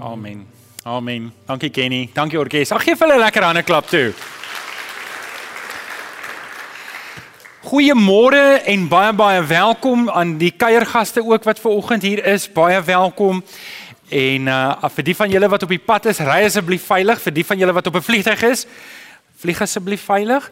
Amen. Amen. Dankie Kenny. Dankie orkes. Ag gee vir hulle 'n lekker hande klap toe. Goeiemôre en baie baie welkom aan die kuiergaste ook wat ver oggend hier is. Baie welkom. En uh vir die van julle wat op die pad is, ry asseblief veilig. Vir die van julle wat op 'n vliegtuig is, vlieg asseblief veilig.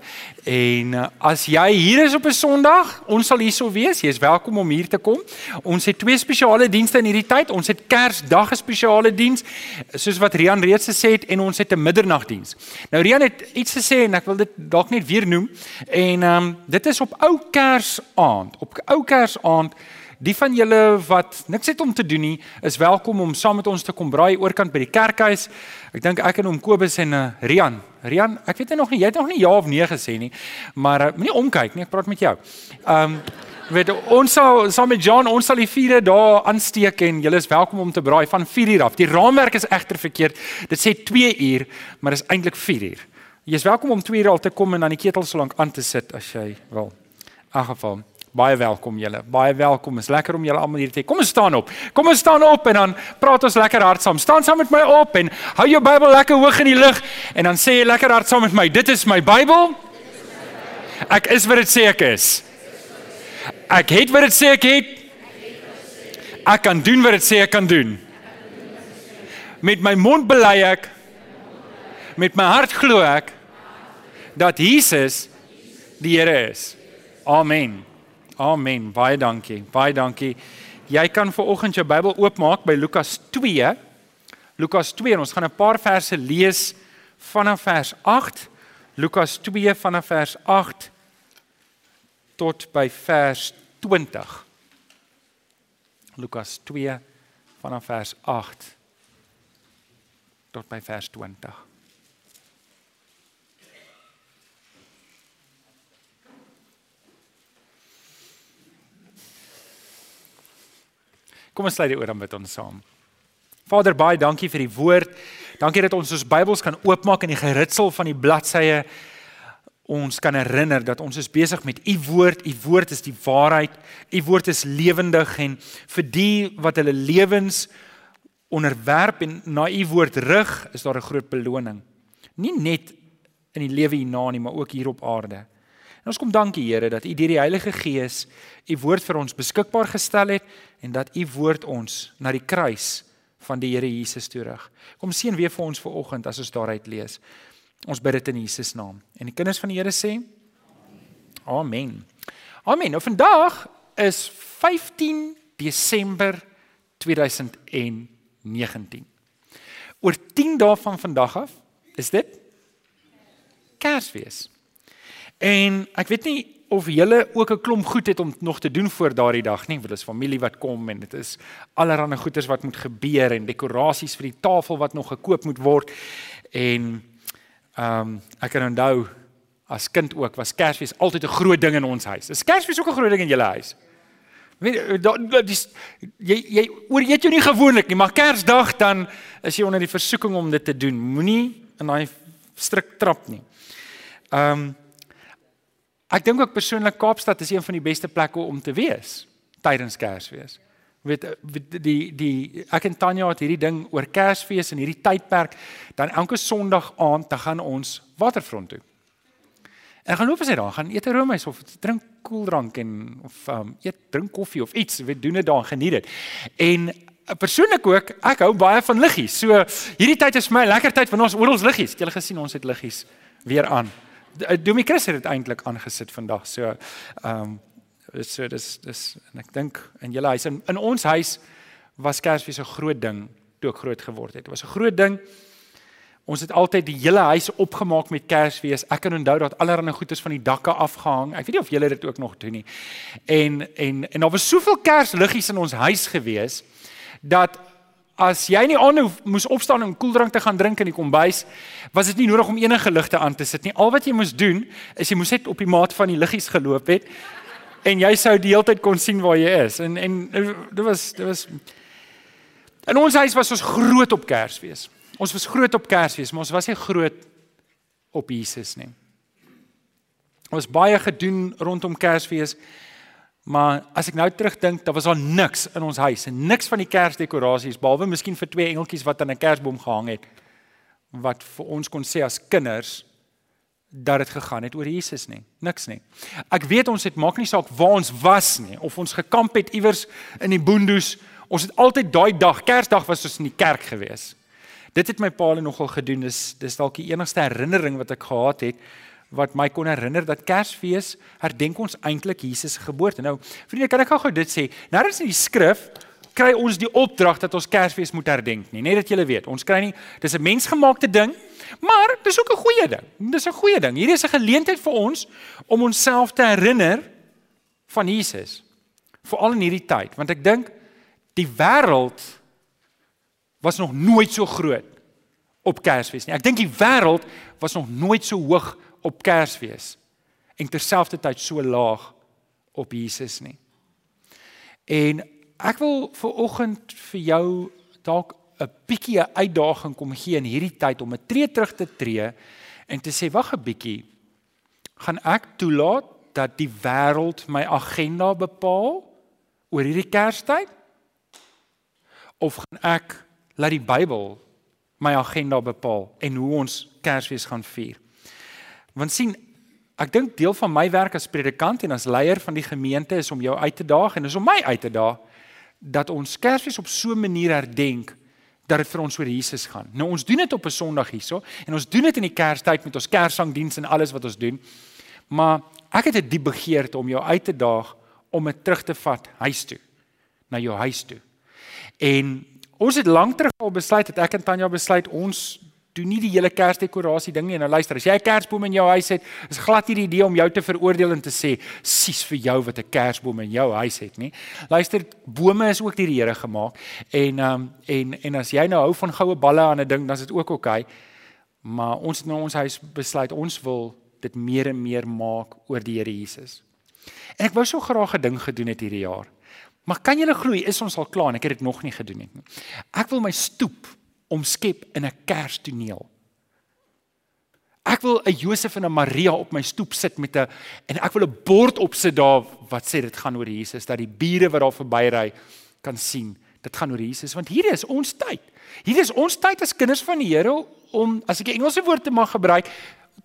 En uh, as jy hier is op 'n Sondag, ons sal hierso wees. Jy is welkom om hier te kom. Ons het twee spesiale dienste in hierdie tyd. Ons het Kersdag 'n spesiale diens, soos wat Rian reeds gesê het, en ons het 'n middernagdiens. Nou Rian het iets gesê en ek wil dit dalk net weer noem. En ehm um, dit is op ou Kersaand. Op ou Kersaand Die van julle wat niks het om te doen nie, is welkom om saam met ons te kom braai oorkant by die kerkhuis. Ek dink ek en hom Kobus en uh, Rian Rian, ek weet nog nie, jy het nog nie ja of nee gesê nie, maar uh, moenie omkyk nie, ek praat met jou. Ehm um, weet ons sal saam met John, ons sal die vure daar aansteek en julle is welkom om te braai van 4 uur af. Die raamwerk is egter verkeerd. Dit sê 2 uur, maar is eintlik 4 uur. Jy is welkom om 2 uur al te kom en dan die ketel so lank aan te sit as jy wil. In geval Baie welkom julle. Baie welkom. Is lekker om julle almal hier te hê. Kom ons staan op. Kom ons staan op en dan praat ons lekker hard saam. Staan saam met my op en hou jou Bybel lekker hoog in die lug en dan sê jy lekker hard saam met my. Dit is my Bybel. Ek is wat dit sê ek is. Ek het wat dit sê ek het. Ek kan doen wat dit sê ek kan doen. Met my mond bely ek met my hart glo ek dat Jesus die Here is. Amen. Amen. Baie dankie. Baie dankie. Jy kan vir oggend jou Bybel oopmaak by Lukas 2. Lukas 2 en ons gaan 'n paar verse lees vanaf vers 8. Lukas 2 vanaf vers 8 tot by vers 20. Lukas 2 vanaf vers 8 tot by vers 20. Kom ons sluit die oor dan met ons saam. Vader, baie dankie vir die woord. Dankie dat ons ons Bybels kan oopmaak en die geritsel van die bladsye ons kan herinner dat ons is besig met u woord. U woord is die waarheid. U woord is lewendig en vir die wat hulle lewens onderwerp en na u woord rig, is daar 'n groot beloning. Nie net in die lewe hierna nie, maar ook hier op aarde. En ons kom dankie Here dat U deur die Heilige Gees U woord vir ons beskikbaar gestel het en dat U woord ons na die kruis van die Here Jesus toe rig. Kom seën weer vir ons vanoggend as ons daaruit lees. Ons bid dit in Jesus naam. En die kinders van die Here sê Amen. Amen. Nou vandag is 15 Desember 2019. Oor 10 dae van vandag af is dit Kersfees. En ek weet nie of julle ook 'n klomp goed het om nog te doen voor daardie dag nie, want dit is familie wat kom en dit is allerlei goeders wat moet gebeur en dekorasies vir die tafel wat nog gekoop moet word. En ehm um, ek kan onthou as kind ook was Kersfees altyd 'n groot ding in ons huis. Is Kersfees ook 'n groot ding in julle huis? Weet jy jy oor eet jy nie gewoonlik nie, maar Kersdag dan is jy onder die versoeking om dit te doen. Moenie in daai strik trap nie. Ehm um, Ek dink ook persoonlik Kaapstad is een van die beste plekke om te wees tydens Kersfees. Weet die die ek en Tanya het hierdie ding oor Kersfees en hierdie tydperk dan elke Sondag aand te gaan ons waterfront toe. En gaan loop as jy daar gaan eet 'n roomys of drink koeldrank en of um, eet drink koffie of iets, weet doen dit daar geniet dit. En uh, persoonlik ook, ek hou baie van liggies. So hierdie tyd is vir my 'n lekker tyd want ons ons liggies. Het julle gesien ons het liggies weer aan. Eh, Domie Chris het dit eintlik aangesit vandag. So ehm um, so dis dis en ek dink in julle huis in, in ons huis was Kersfees 'n groot ding toe ek groot geword het. Dit was 'n groot ding. Ons het altyd die hele huis opgemaak met Kersfees. Ek kan onthou dat allerlei goeders van die dakke afgehang. Ek weet nie of julle dit ook nog doen nie. En en en daar was soveel Kersliggies in ons huis gewees dat as jy nie aanhou moes opstaan om koeldrank te gaan drink in die kombuis, was dit nie nodig om enige ligte aan te sit nie. Al wat jy moes doen, is jy moes net op die maat van die liggies geloop het en jy sou die hele tyd kon sien waar jy is. En en dit was dit was In ons huis was ons groot op Kersfees. Ons was groot op Kersfees, maar ons was nie groot op Jesus nie. Ons baie gedoen rondom Kersfees. Maar as ek nou terugdink, daar was al niks in ons huis en niks van die kersdekorasies behalwe miskien vir twee engeltjies wat aan 'n kersboom gehang het wat vir ons kon sê as kinders dat dit gegaan het oor Jesus nie. Niks nie. Ek weet ons het maak nie saak waar ons was nie of ons gekamp het iewers in die boondoes. Ons het altyd daai dag, Kersdag was ons in die kerk gewees. Dit het my pa nogal gedoen. Dis dis dalk die enigste herinnering wat ek gehad het wat my kon herinner dat Kersfees herdenk ons eintlik Jesus se geboorte. Nou, vriende, kan ek gou dit sê? Nêrens in die skrif kry ons die opdrag dat ons Kersfees moet herdenk nie. Net dat julle weet, ons kry nie dis 'n mensgemaakte ding, maar dis ook 'n goeie ding. Dis 'n goeie ding. Hierdie is 'n geleentheid vir ons om onsself te herinner van Jesus. Veral in hierdie tyd, want ek dink die wêreld was nog nooit so groot op Kersfees nie. Ek dink die wêreld was nog nooit so hoog op Kersfees en terselfdertyd so laag op Jesus nie. En ek wil vir oggend vir jou dalk 'n bietjie 'n uitdaging kom gee in hierdie tyd om 'n tree terug te tree en te sê wag 'n bietjie gaan ek toelaat dat die wêreld my agenda bepaal oor hierdie Kerstyd of gaan ek laat die Bybel my agenda bepaal en hoe ons Kersfees gaan vier Want sien, ek dink deel van my werk as predikant en as leier van die gemeente is om jou uit te daag en is om my uit te daag dat ons Kersfees op so 'n manier herdenk dat dit vir ons oor Jesus gaan. Nou ons doen dit op 'n Sondag hierso en ons doen dit in die Kerstyd met ons Kerssangdiens en alles wat ons doen. Maar ek het 'n diep begeerte om jou uit te daag om dit terug te vat huis toe. Na jou huis toe. En ons het lank terug al besluit dat ek en Tanya besluit ons doen nie die hele kersdekorasie ding nie. Nou luister, as jy 'n kersboom in jou huis het, is glad nie die idee om jou te veroordeel en te sê, "Sies vir jou wat 'n kersboom in jou huis het nie." Luister, bome is ook deur die Here gemaak en um, en en as jy nou hou van goue balle aan 'n ding, dan is dit ook oukei. Maar ons het nou ons huis besluit ons wil dit meer en meer maak oor die Here Jesus. En ek wou so graag 'n ding gedoen het hierdie jaar. Maar kan julle glo, is ons al klaar en ek het dit nog nie gedoen nie. Ek wil my stoep omskep in 'n kerstoneel. Ek wil 'n Josef en 'n Maria op my stoep sit met 'n en ek wil 'n bord opsit daar wat sê dit gaan oor Jesus dat die bure wat daar verbyry kan sien dit gaan oor Jesus want hierdie is ons tyd. Hierdie is ons tyd as kinders van die Here om as ek 'n Engelse woord te mag gebruik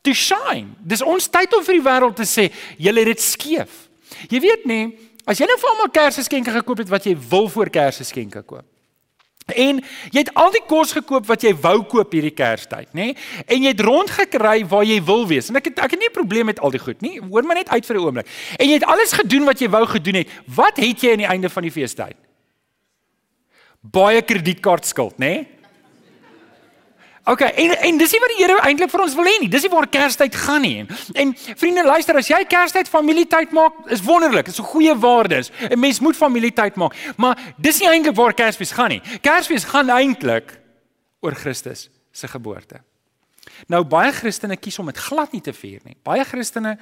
to shine. Dis ons tyd om vir die wêreld te sê julle het dit skeef. Jy weet nê, as jy nou vir almal Kersgeskenke gekoop het wat jy wil voor Kersgeskenke koop. En jy het al die kos gekoop wat jy wou koop hierdie Kerstyd, nê? Nee? En jy het rondgekry waar jy wil wees. En ek het ek het nie 'n probleem met al die goed nie. Hoor my net uit vir 'n oomblik. En jy het alles gedoen wat jy wou gedoen het. Wat het jy aan die einde van die feestyd? Baie kredietkaartskuld, nê? Nee? OK, en en dis nie wat die Here eintlik vir ons wil hê nie. Dis nie waar Kerstyd gaan nie. En vriende, luister, as jy Kerstyd familietyd maak, is wonderlik. Dit is 'n goeie waardes. 'n Mens moet familietyd maak. Maar dis nie eintlik waar Kersfees gaan nie. Kersfees gaan eintlik oor Christus se geboorte. Nou baie Christene kies om dit glad nie te vier nie. Baie Christene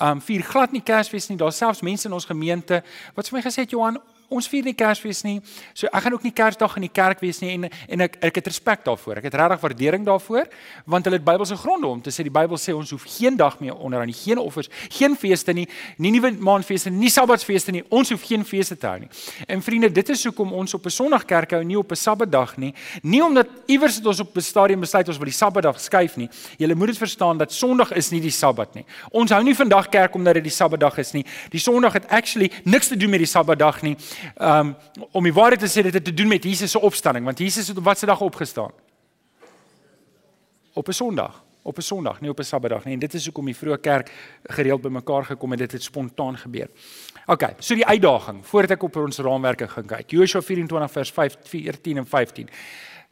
um vier glad nie Kersfees nie. Daar's selfs mense in ons gemeente wat vir my gesê het Johan, ons vier nie Kersfees nie. So ek gaan ook nie Kersdag in die kerk wees nie en en ek ek het respek daarvoor. Ek het regtig waardering daarvoor want hulle het Bybelse gronde om te sê die Bybel sê ons hoef geen dag meer onder aan die geen offers, geen feeste nie, nie nuwe maandfeeste nie, nie Sabbatsfeeste nie. Ons hoef geen feeste te hou nie. En vriende, dit is hoekom ons op 'n Sondag kerk hou nie op 'n Sabbatdag nie. Nie omdat iewers het ons op 'n stadium besluit ons wil die Sabbatdag skuif nie. Jy moet dit verstaan dat Sondag is nie die Sabbat nie. Ons hou nie vandag kerk omdat dit die Sabbatdag is nie. Die Sondag het actually niks te doen met die Sabbatdag nie um, om die waarheid te sê dit het te doen met Jesus se opstanding want Jesus het op watter dag opgestaan? Op 'n Sondag, op 'n Sondag, nie op 'n Sabbatdag nie. En dit is hoekom die vroeë kerk gereeld bymekaar gekom het. Dit het spontaan gebeur. OK, so die uitdaging voordat ek op ons raamwerke gaan kyk. Joshua 24 vers 5 14 en 15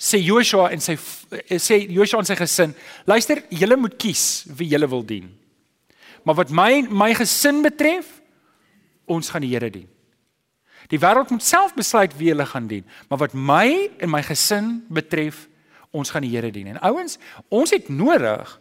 sê Joshua en sy sê Joshua en sy gesin, luister, julle moet kies wie julle wil dien. Maar wat my my gesin betref, ons gaan die Here dien. Die wêreld moet self besluit wie hulle gaan dien, maar wat my en my gesin betref, ons gaan die Here dien. En ouens, ons het nodig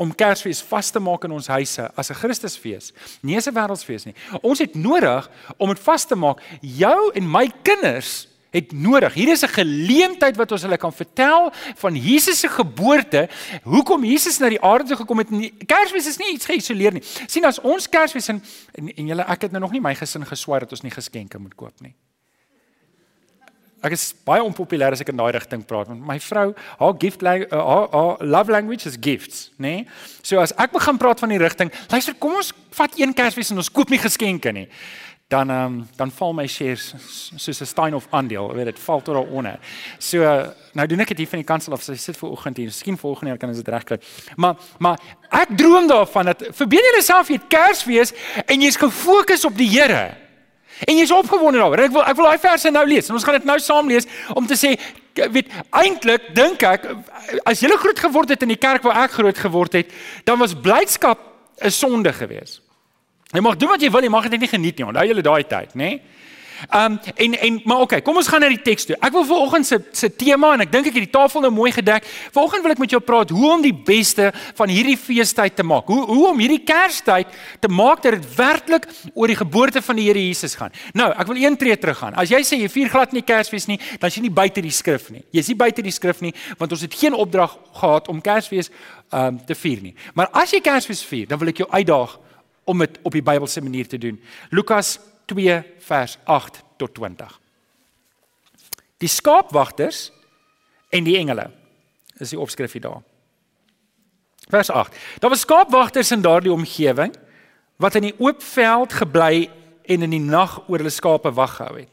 om Kersfees vas te maak in ons huise as 'n Christusfees, nie as 'n wêreldsfees nie. Ons het nodig om dit vas te maak. Jou en my kinders het nodig. Hier is 'n geleentheid wat ons hulle kan vertel van Jesus se geboorte, hoekom Jesus na die aarde gekom het. Kersfees is nie iets geïsoleer nie. sien as ons Kersfees en en, en julle ek het nou nog nie my gesin geswaai dat ons nie geskenke moet koop nie. Ek is baie onpopulêr as ek in daai rigting praat want my vrou, haar gift uh, haar, haar love language is gifts, nê? Nee? So as ek begin praat van die rigting, luister, kom ons vat een Kersfees en ons koop nie geskenke nie dan um, dan val my shares soos 'n stein of aandeel, weet dit val tot daaronder. So nou doen ek dit hier van die kansel af. So sit vir oggend hier. Miskien volgende jaar kan ons dit regkry. Maar maar ek droom daarvan dat verbeel jouself jy Kersfees en jy's gefokus op die Here. En jy's opgewonde daaroor. Ek wil ek wil daai verse nou lees. Ons gaan dit nou saam lees om te sê weet eintlik dink ek as jy groot geword het in die kerk waar ek groot geword het, dan was blydskap 'n sonde geweest. Jy mag doen wat jy wil, jy mag dit nie geniet nie. Onthou julle daai tyd, nê? Nee? Um en en maar okay, kom ons gaan na die teks toe. Ek wil vanoggend se se tema en ek dink ek het die tafel nou mooi gedek. Vanoggend wil ek met jou praat hoe om die beste van hierdie feestyd te maak. Hoe hoe om hierdie Kerstyd te maak dat dit werklik oor die geboorte van die Here Jesus gaan. Nou, ek wil een tree terug gaan. As jy sê jy vier glad nie Kersfees nie, dan is jy nie buite die skrif nie. Jy's nie buite die skrif nie want ons het geen opdrag gehad om Kersfees um te vier nie. Maar as jy Kersfees vier, dan wil ek jou uitdaag om dit op die Bybelse manier te doen. Lukas 2 vers 8 tot 20. Die skaapwagters en die engele is die opskrif hier daar. Vers 8. Daar was skaapwagters in daardie omgewing wat in die oop veld gebly en in die nag oor hulle skape wag gehou het.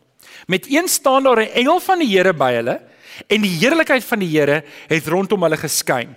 Met een staan daar 'n engel van die Here by hulle en die heerlikheid van die Here het rondom hulle geskyn.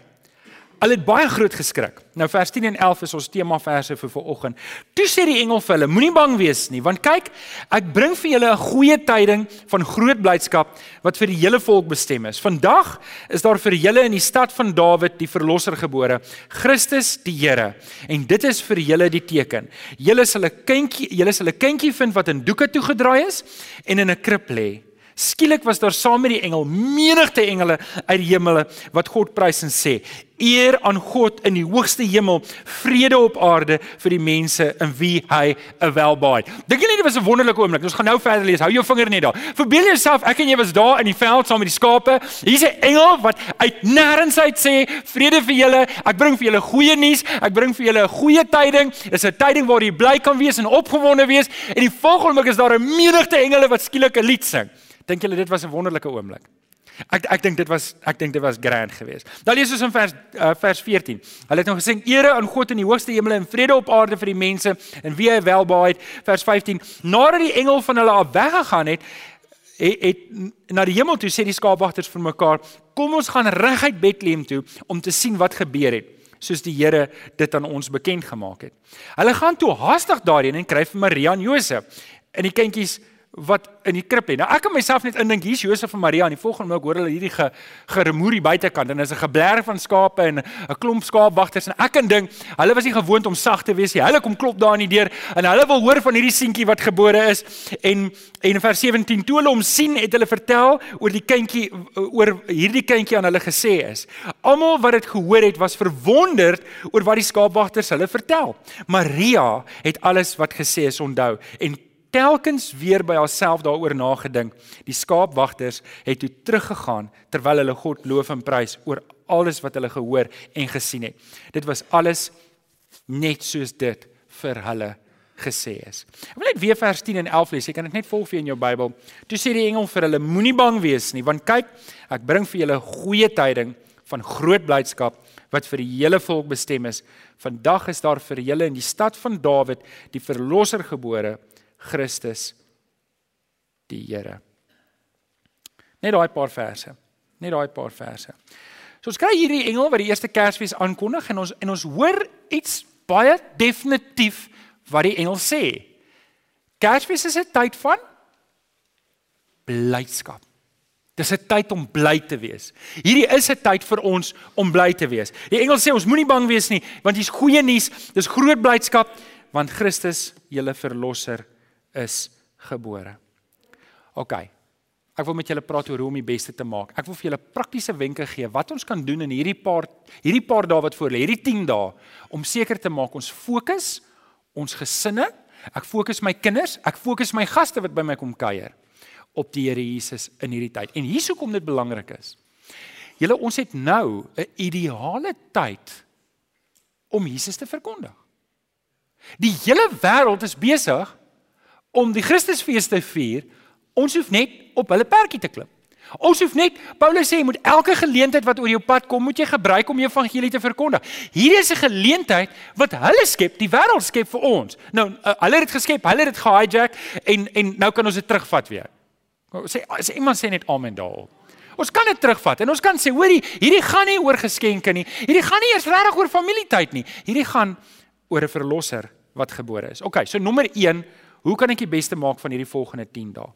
Hulle het baie groot geskrik. Nou vers 10 en 11 is ons tema verse vir vanoggend. Toe sê die engel vir hulle: Moenie bang wees nie, want kyk, ek bring vir julle 'n goeie tyding van groot blydskap wat vir die hele volk bestem is. Vandag is daar vir julle in die stad van Dawid die verlosser gebore, Christus die Here. En dit is vir julle die teken. Julle sal 'n kindjie, julle sal 'n kindjie vind wat in doeke toegedraai is en in 'n krib lê. Skielik was daar saam met die engel menigte engele uit die hemele wat God prys en sê: Eer aan God in die hoogste hemel, vrede op aarde vir die mense in wie hy 'n welbaai. Dink julle dit was 'n wonderlike oomblik? Ons gaan nou verder lees. Hou jou vinger net daar. Verbeel jouself, ek en jy was daar in die veld saam met die skape. Hier's 'n engel wat uit nêrens uit sê: Vrede vir julle. Ek bring vir julle goeie nuus. Ek bring vir julle 'n goeie tyding. Dis 'n tyding waar jy bly kan wees en opgewonde wees. En die volgende oomblik is daar 'n menigte engele wat skielik 'n lied sing. Dink julle dit was 'n wonderlike oomblik? Ek ek dink dit was ek dink dit was grand geweest. Dan lees ons in vers uh, vers 14. Hulle het nou gesê ere aan God in die hoogste hemel en vrede op aarde vir die mense en wie hy welbehaag het. Vers 15. Nadat die engel van hulle af weggegaan het, het, het na die hemel toe sê die skaapwagters vir mekaar, kom ons gaan reguit Bethlehem toe om te sien wat gebeur het soos die Here dit aan ons bekend gemaak het. Hulle gaan toe haastig daarheen en kry vir Maria en Josef. En die kindjies wat in die krib lê. Nou ek kan myself net indink hier's Josef en Maria en die volgende oomblik hoor hulle hierdie ge, geremoer die buitekant en is 'n geblær van skape en 'n klomp skaapwagters en ek kan dink hulle was nie gewoond om sag te wees nie. Hulle kom klop daar in die deur en hulle wil hoor van hierdie seentjie wat gebore is en en vers 17 toe hulle hom sien het hulle vertel oor die kindjie oor hierdie kindjie aan hulle gesê is. Almal wat dit gehoor het was verwonderd oor wat die skaapwagters hulle vertel. Maria het alles wat gesê is onthou en telkens weer by haarself daaroor nagedink. Die skaapwagters het toe teruggegaan terwyl hulle God loof en prys oor alles wat hulle gehoor en gesien het. Dit was alles net soos dit vir hulle gesê is. Ek wil net weer vers 10 en 11 lees. Jy kan dit net volg vir in jou Bybel. Toe sê die engel vir hulle: Moenie bang wees nie, want kyk, ek bring vir julle goeie tyding van groot blydskap wat vir die hele volk bestem is. Vandag is daar vir julle in die stad van Dawid die verlosser gebore Christus die Here. Net daai paar verse. Net daai paar verse. So ons kry hierdie engel wat die eerste Kersfees aankondig en ons en ons hoor iets baie definitief wat die engel sê. Kersfees is 'n tyd van blydskap. Dis 'n tyd om bly te wees. Hierdie is 'n tyd vir ons om bly te wees. Die engel sê ons moenie bang wees nie, want hier's goeie nuus. Dis groot blydskap want Christus, julle verlosser, is gebore. OK. Ek wil met julle praat oor hoe om die beste te maak. Ek wil vir julle praktiese wenke gee wat ons kan doen in hierdie paar hierdie paar dae wat voor lê, hierdie 10 dae om seker te maak ons fokus ons gesinne, ek fokus my kinders, ek fokus my gaste wat by my kom kuier op die Here Jesus in hierdie tyd. En hier's hoekom dit belangrik is. Julle ons het nou 'n ideale tyd om Jesus te verkondig. Die hele wêreld is besig om die Christusfees te vier. Ons hoef net op hulle perdjie te klim. Ons hoef net Paulus sê jy moet elke geleentheid wat oor jou pad kom, moet jy gebruik om die evangelie te verkondig. Hierdie is 'n geleentheid wat hulle skep, die wêreld skep vir ons. Nou uh, hulle het dit geskep, hulle het dit gehijack en en nou kan ons dit terugvat weer. Sê sê iemand sê net amen daarop. Ons kan dit terugvat en ons kan sê hoorie, hierdie gaan nie oor geskenke nie. Hierdie gaan nie eers regtig oor familietyd nie. Hierdie gaan oor 'n verlosser wat gebore is. OK, so nommer 1, hoe kan ek die beste maak van hierdie volgende 10 dae?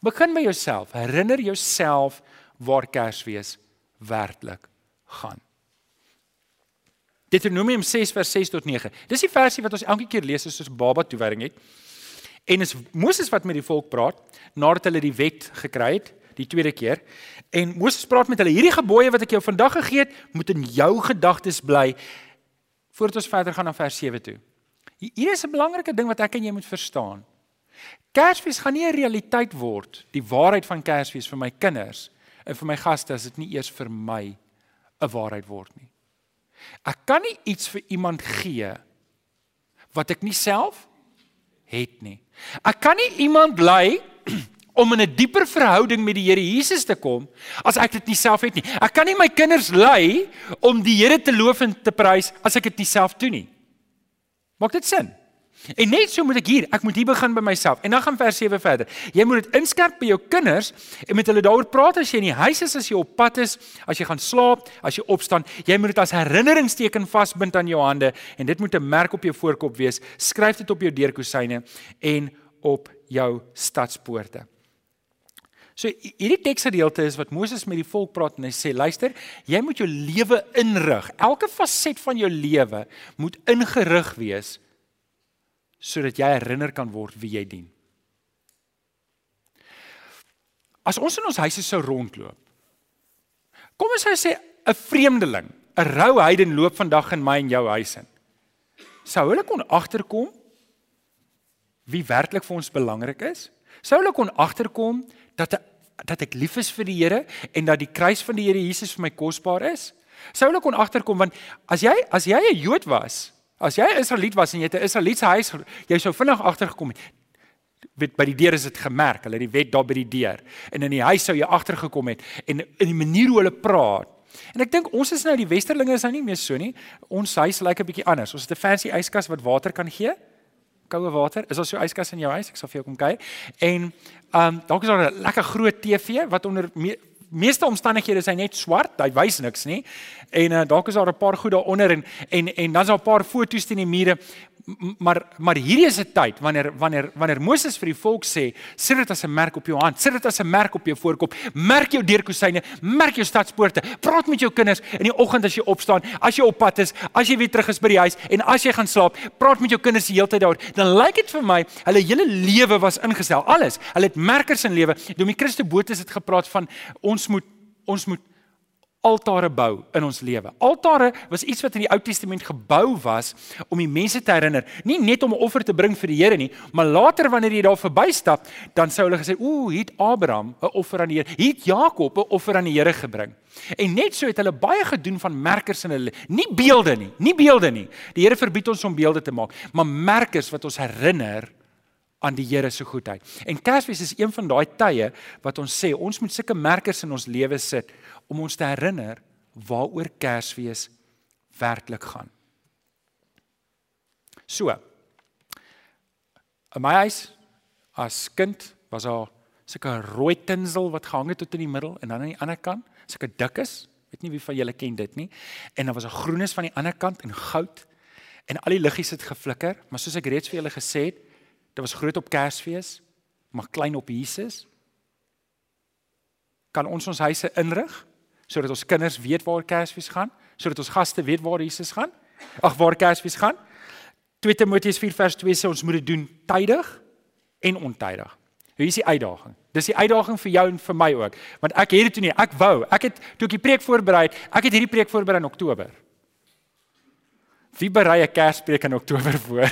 Begin by jouself. Herinner jouself waar Kersfees werklik gaan. Deuteronomium 6 vers 6 tot 9. Dis die versie wat ons elke keer lees as ons baba toewyding het. En is Moses wat met die volk praat nadat hulle die wet gekry het die tweede keer. En Moses praat met hulle: "Hierdie gebooie wat ek jou vandag gegee het, moet in jou gedagtes bly." Voordat ons verder gaan na vers 7 toe. Hier is 'n belangrike ding wat ek en jy moet verstaan. Kersfees gaan nie 'n realiteit word, die waarheid van Kersfees vir my kinders en vir my gaste as dit nie eers vir my 'n waarheid word nie. Ek kan nie iets vir iemand gee wat ek nie self het nie. Ek kan nie iemand lei om in 'n dieper verhouding met die Here Jesus te kom as ek dit nie self het nie. Ek kan nie my kinders lei om die Here te loof en te prys as ek dit nie self doen nie. Maak dit sin? En net so moet ek hier, ek moet hier begin by myself. En dan gaan vers 7 verder. Jy moet dit inskerp by jou kinders en met hulle daaroor praat as jy in die huis is, as jy op pad is, as jy gaan slaap, as jy opstaan. Jy moet dit as herinneringsteken vasbind aan jou hande en dit moet 'n merk op jou voorkop wees. Skryf dit op jou deurkusyne en op jou stadspoorte. So hierdie teksgedeelte is wat Moses met die volk praat en hy sê luister, jy moet jou lewe inrig. Elke faset van jou lewe moet ingerig wees sodat jy herinner kan word wie jy dien. As ons in ons huise sou rondloop. Kom ons sê 'n vreemdeling, 'n rou heiden loop vandag in my en jou huis in. Sou hulle kon agterkom wie werklik vir ons belangrik is? Sou hulle kon agterkom dat dat ek lief is vir die Here en dat die kruis van die Here Jesus vir my kosbaar is? Sou hulle kon agterkom want as jy as jy 'n Jood was, As jy 'n Israeliet was en jy het 'n Israelietse huis, jy sou vinnig agtergekom het. Weet by die deur is dit gemerk, hulle het die wet daar by die deur. En in die huis sou jy agtergekom het en in die manier hoe hulle praat. En ek dink ons is nou die westerlinge is nou nie meer so nie. Ons huis lyk 'n bietjie anders. Ons het 'n fancy yskas wat water kan gee. Koue water. Is daar so 'n yskas in jou huis? Ek sal vir jou kom kyk. En ehm um, dalk is daar 'n lekker groot TV wat onder meeste omstandighede is hy net swart, hy wys niks nie. En uh, dalk is daar 'n paar goed daaronder en en en dan's daar 'n paar foto's teen die mure. Maar maar hierdie is 'n tyd wanneer wanneer wanneer Moses vir die volk sê, sit dit as 'n merk op jou hand, sit dit as 'n merk op jou voorkop, merk jou deurkusyne, merk jou stadspoorte, praat met jou kinders in die oggend as jy opstaan, as jy op pad is, as jy weer terug is by die huis en as jy gaan slaap, praat met jou kinders die hele tyd daaroor. Dan lyk dit vir my hulle hele lewe was ingestel, alles. Hulle het merkers in lewe. Dom die Christus boot is dit gepraat van ons moet ons moet altare bou in ons lewe. Altare was iets wat in die Ou Testament gebou was om die mense te herinner, nie net om 'n offer te bring vir die Here nie, maar later wanneer jy daar verbystap, dan sou hulle gesê, "Ooh, hier het Abraham 'n offer aan die Here, hier het Jakob 'n offer aan die Here gebring." En net so het hulle baie gedoen van merkers in hulle, nie beelde nie, nie beelde nie. Die Here verbied ons om beelde te maak, maar merkers wat ons herinner aan die Here se goedheid. En Kersfees is een van daai tye wat ons sê ons moet sulke merkers in ons lewe sit om ons te herinner waaroor Kersfees werklik gaan. So. In my huis as kind was daar sulke rooi tinsel wat gehang het tot in die middel en dan aan die ander kant sulke dik is, weet nie wie van julle ken dit nie. En dan was 'n groenes van die ander kant en goud en al die liggies het geflikker, maar soos ek reeds vir julle gesê het, dit was groot op Kersfees, maar klein op Jesus. Kan ons ons huise inrig sodat ons kinders weet waar Kersfees gaan, sodat ons gaste weet waar Jesus gaan. Ag waar Kersfees gaan. 2 Timoteus 4 vers 2 sê ons moet dit doen tydig en ontydig. Hier is die uitdaging. Dis die uitdaging vir jou en vir my ook. Want ek het dit toe nie, ek wou. Ek het toe ek die preek voorberei, ek het hierdie preek voorberei in Oktober. Wie berei 'n Kerspreek in Oktober voor?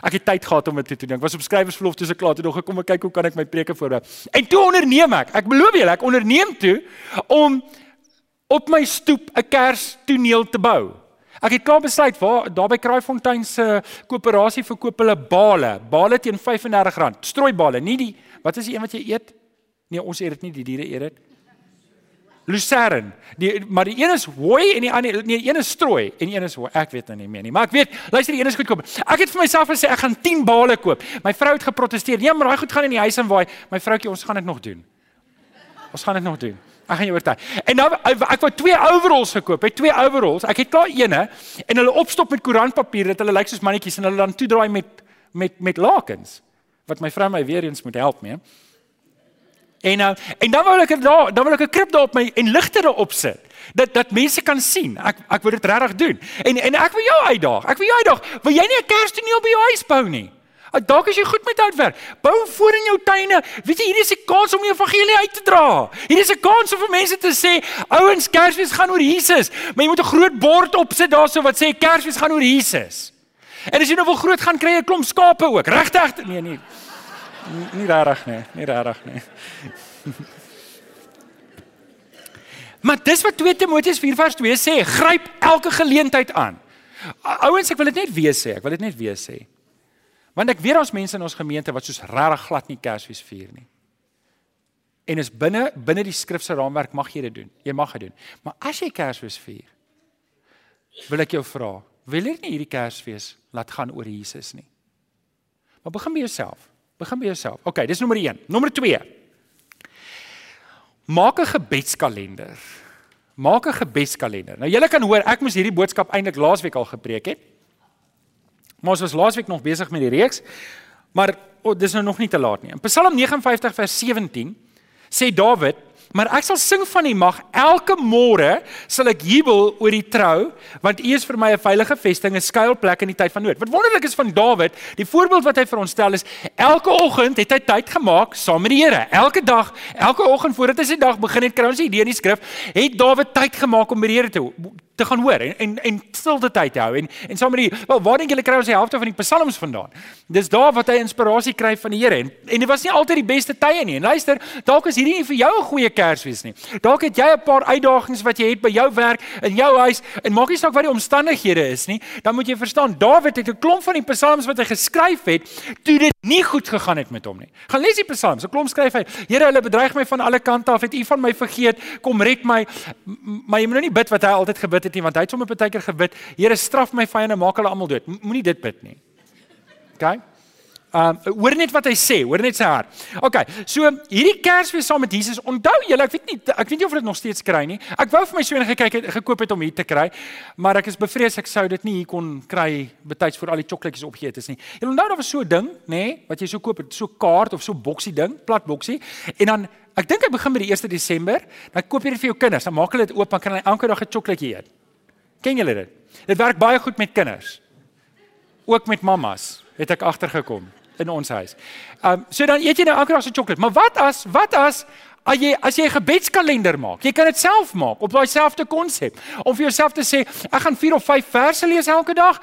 Ek het tyd gehad om dit te doen. Ek was op skrywersverlof toe se klaar toe nog gekom en kyk hoe kan ek my preke voorberei. En toe onderneem ek. Ek beloof julle, ek onderneem toe om op my stoep 'n Kerstoneel te bou. Ek het klaar besluit waar daar by Kraaifontein se koöperasie verkoop hulle bale, bale teen R35. Strooibale, nie die wat is die een wat jy eet? Nee, ons eet dit nie, die diere eet dit. Lucerne. Die maar die een is hooi en die ander nee, die een is strooi en die een is hooi. Ek weet nou nie meer nie, maar ek weet, luister, die een is goedkoop. Ek het vir myself gesê ek gaan 10 bale koop. My vrou het geprotesteer. Nee, maar daai goed gaan in die huis en waai. My vroutjie, ons gaan dit nog doen. Ons gaan dit nog doen. Ek gaan jou oortuig. En nou ek wou twee overalls gekoop. Het twee overalls. Ek het klaar eene en hulle opstop met koerantpapier dat hulle lyk soos mannetjies en hulle dan toedraai met met met lakens wat my vrou my weer eens moet help mee. En uh, en dan wil ek daar dan wil ek 'n krib daar op my en ligte daarop sit. Dat dat mense kan sien. Ek ek wil dit regtig doen. En en ek wil jou uitdaag. Ek wil jou uitdaag. Wil jy nie 'n kerstoneel by jou huis bou nie? Ah, dalk as jy goed met uitwerk, bou voor in jou tuine. Weet jy, hier is 'n kans om die evangelie uit te dra. Hier is 'n kans om vir mense te sê, ouens, Kersfees gaan oor Jesus. Maar jy moet 'n groot bord opsit daarso wat sê Kersfees gaan oor Jesus. En as jy nou wil groot gaan kry 'n klomp skape ook. Regtig? Nee, nee. Nie regtig nie, nie regtig nie. Maar dis wat 2 Timoteus 4:2 sê, gryp elke geleentheid aan. Ouens, ek wil dit net weer sê, ek wil dit net weer sê. Want ek weet ons mense in ons gemeente wat soos regtig glad nie Kersfees vier nie. En is binne binne die skrif se raamwerk mag jy dit doen. Jy mag dit doen. Maar as jy Kersfees vier, wil ek jou vra, wil jy nie hierdie Kersfees laat gaan oor Jesus nie? Maar begin by jouself. Begin by jouself. OK, dis nommer 1. Nommer 2. Maak 'n gebedskalender. Maak 'n gebedskalender. Nou julle kan hoor, ek moes hierdie boodskap eintlik laasweek al gepreek het. Maar ons was laasweek nog besig met die reeks. Maar oh, dis nou nog nie te laat nie. In Psalm 59 vers 17 sê Dawid Maar ek sal sing van U mag elke môre sal ek jubel oor die trou want U is vir my 'n veilige vesting 'n skuilplek in die tyd van nood. Wat wonderlik is van Dawid, die voorbeeld wat hy vir ons stel is elke oggend het hy tyd gemaak saam met die Here. Elke dag, elke oggend voordat hy sy dag begin het, kry ons hierdie in die skrif, het Dawid tyd gemaak om by die Here te te gaan hoor en en, en stilte tyd hou en en saam met die wel waar dink julle kry ons die helfte van die psalms vandaan dis daar wat hy inspirasie kry van die Here en en dit was nie altyd die beste tye nie en luister dalk is hierdie nie vir jou 'n goeie Kersfees nie dalk het jy 'n paar uitdagings wat jy het by jou werk in jou huis en maak nie saak wat die omstandighede is nie dan moet jy verstaan Dawid het 'n klomp van die psalms wat hy geskryf het toe dit nie goed gegaan het met hom nie gaan lees die psalms 'n klomp skryf hy Here hulle bedreig my van alle kante af het u van my vergeet kom red my maar jy moet nou nie bid wat hy altyd gebid het nie want hy het sommer baie keer gebid, Here straf my vyande, maak hulle almal dood. Moenie dit bid nie. OK? Um hoor net wat hy sê, hoor net sy hart. OK. So hierdie Kersfees saam met Jesus, onthou julle, ek weet nie ek weet nie of dit nog steeds kry nie. Ek wou vir my seun gekyk het gekoop het om hier te kry, maar ek is bevrees ek sou dit nie hier kon kry betyds vir al die chocolaatjies opgeëet is nie. Jy onthou daar was so 'n ding, nê, nee, wat jy so koop, so kaart of so boksie ding, plat boksie en dan Ek dink hy begin met die 1 Desember, dan koop jy dit vir jou kinders, dan maak hulle dit oop, dan kan hulle elke dag 'n sjokolaatjie eet. Ken julle dit? Dit werk baie goed met kinders. Ook met mammas het ek agtergekom in ons huis. Ehm um, so dan eet jy nou elke dag so sjokolade. Maar wat as wat as as jy as jy 'n gebedskalender maak? Jy kan dit self maak op daai selfde konsep. Om vir jouself te sê, ek gaan 4 of 5 verse lees elke dag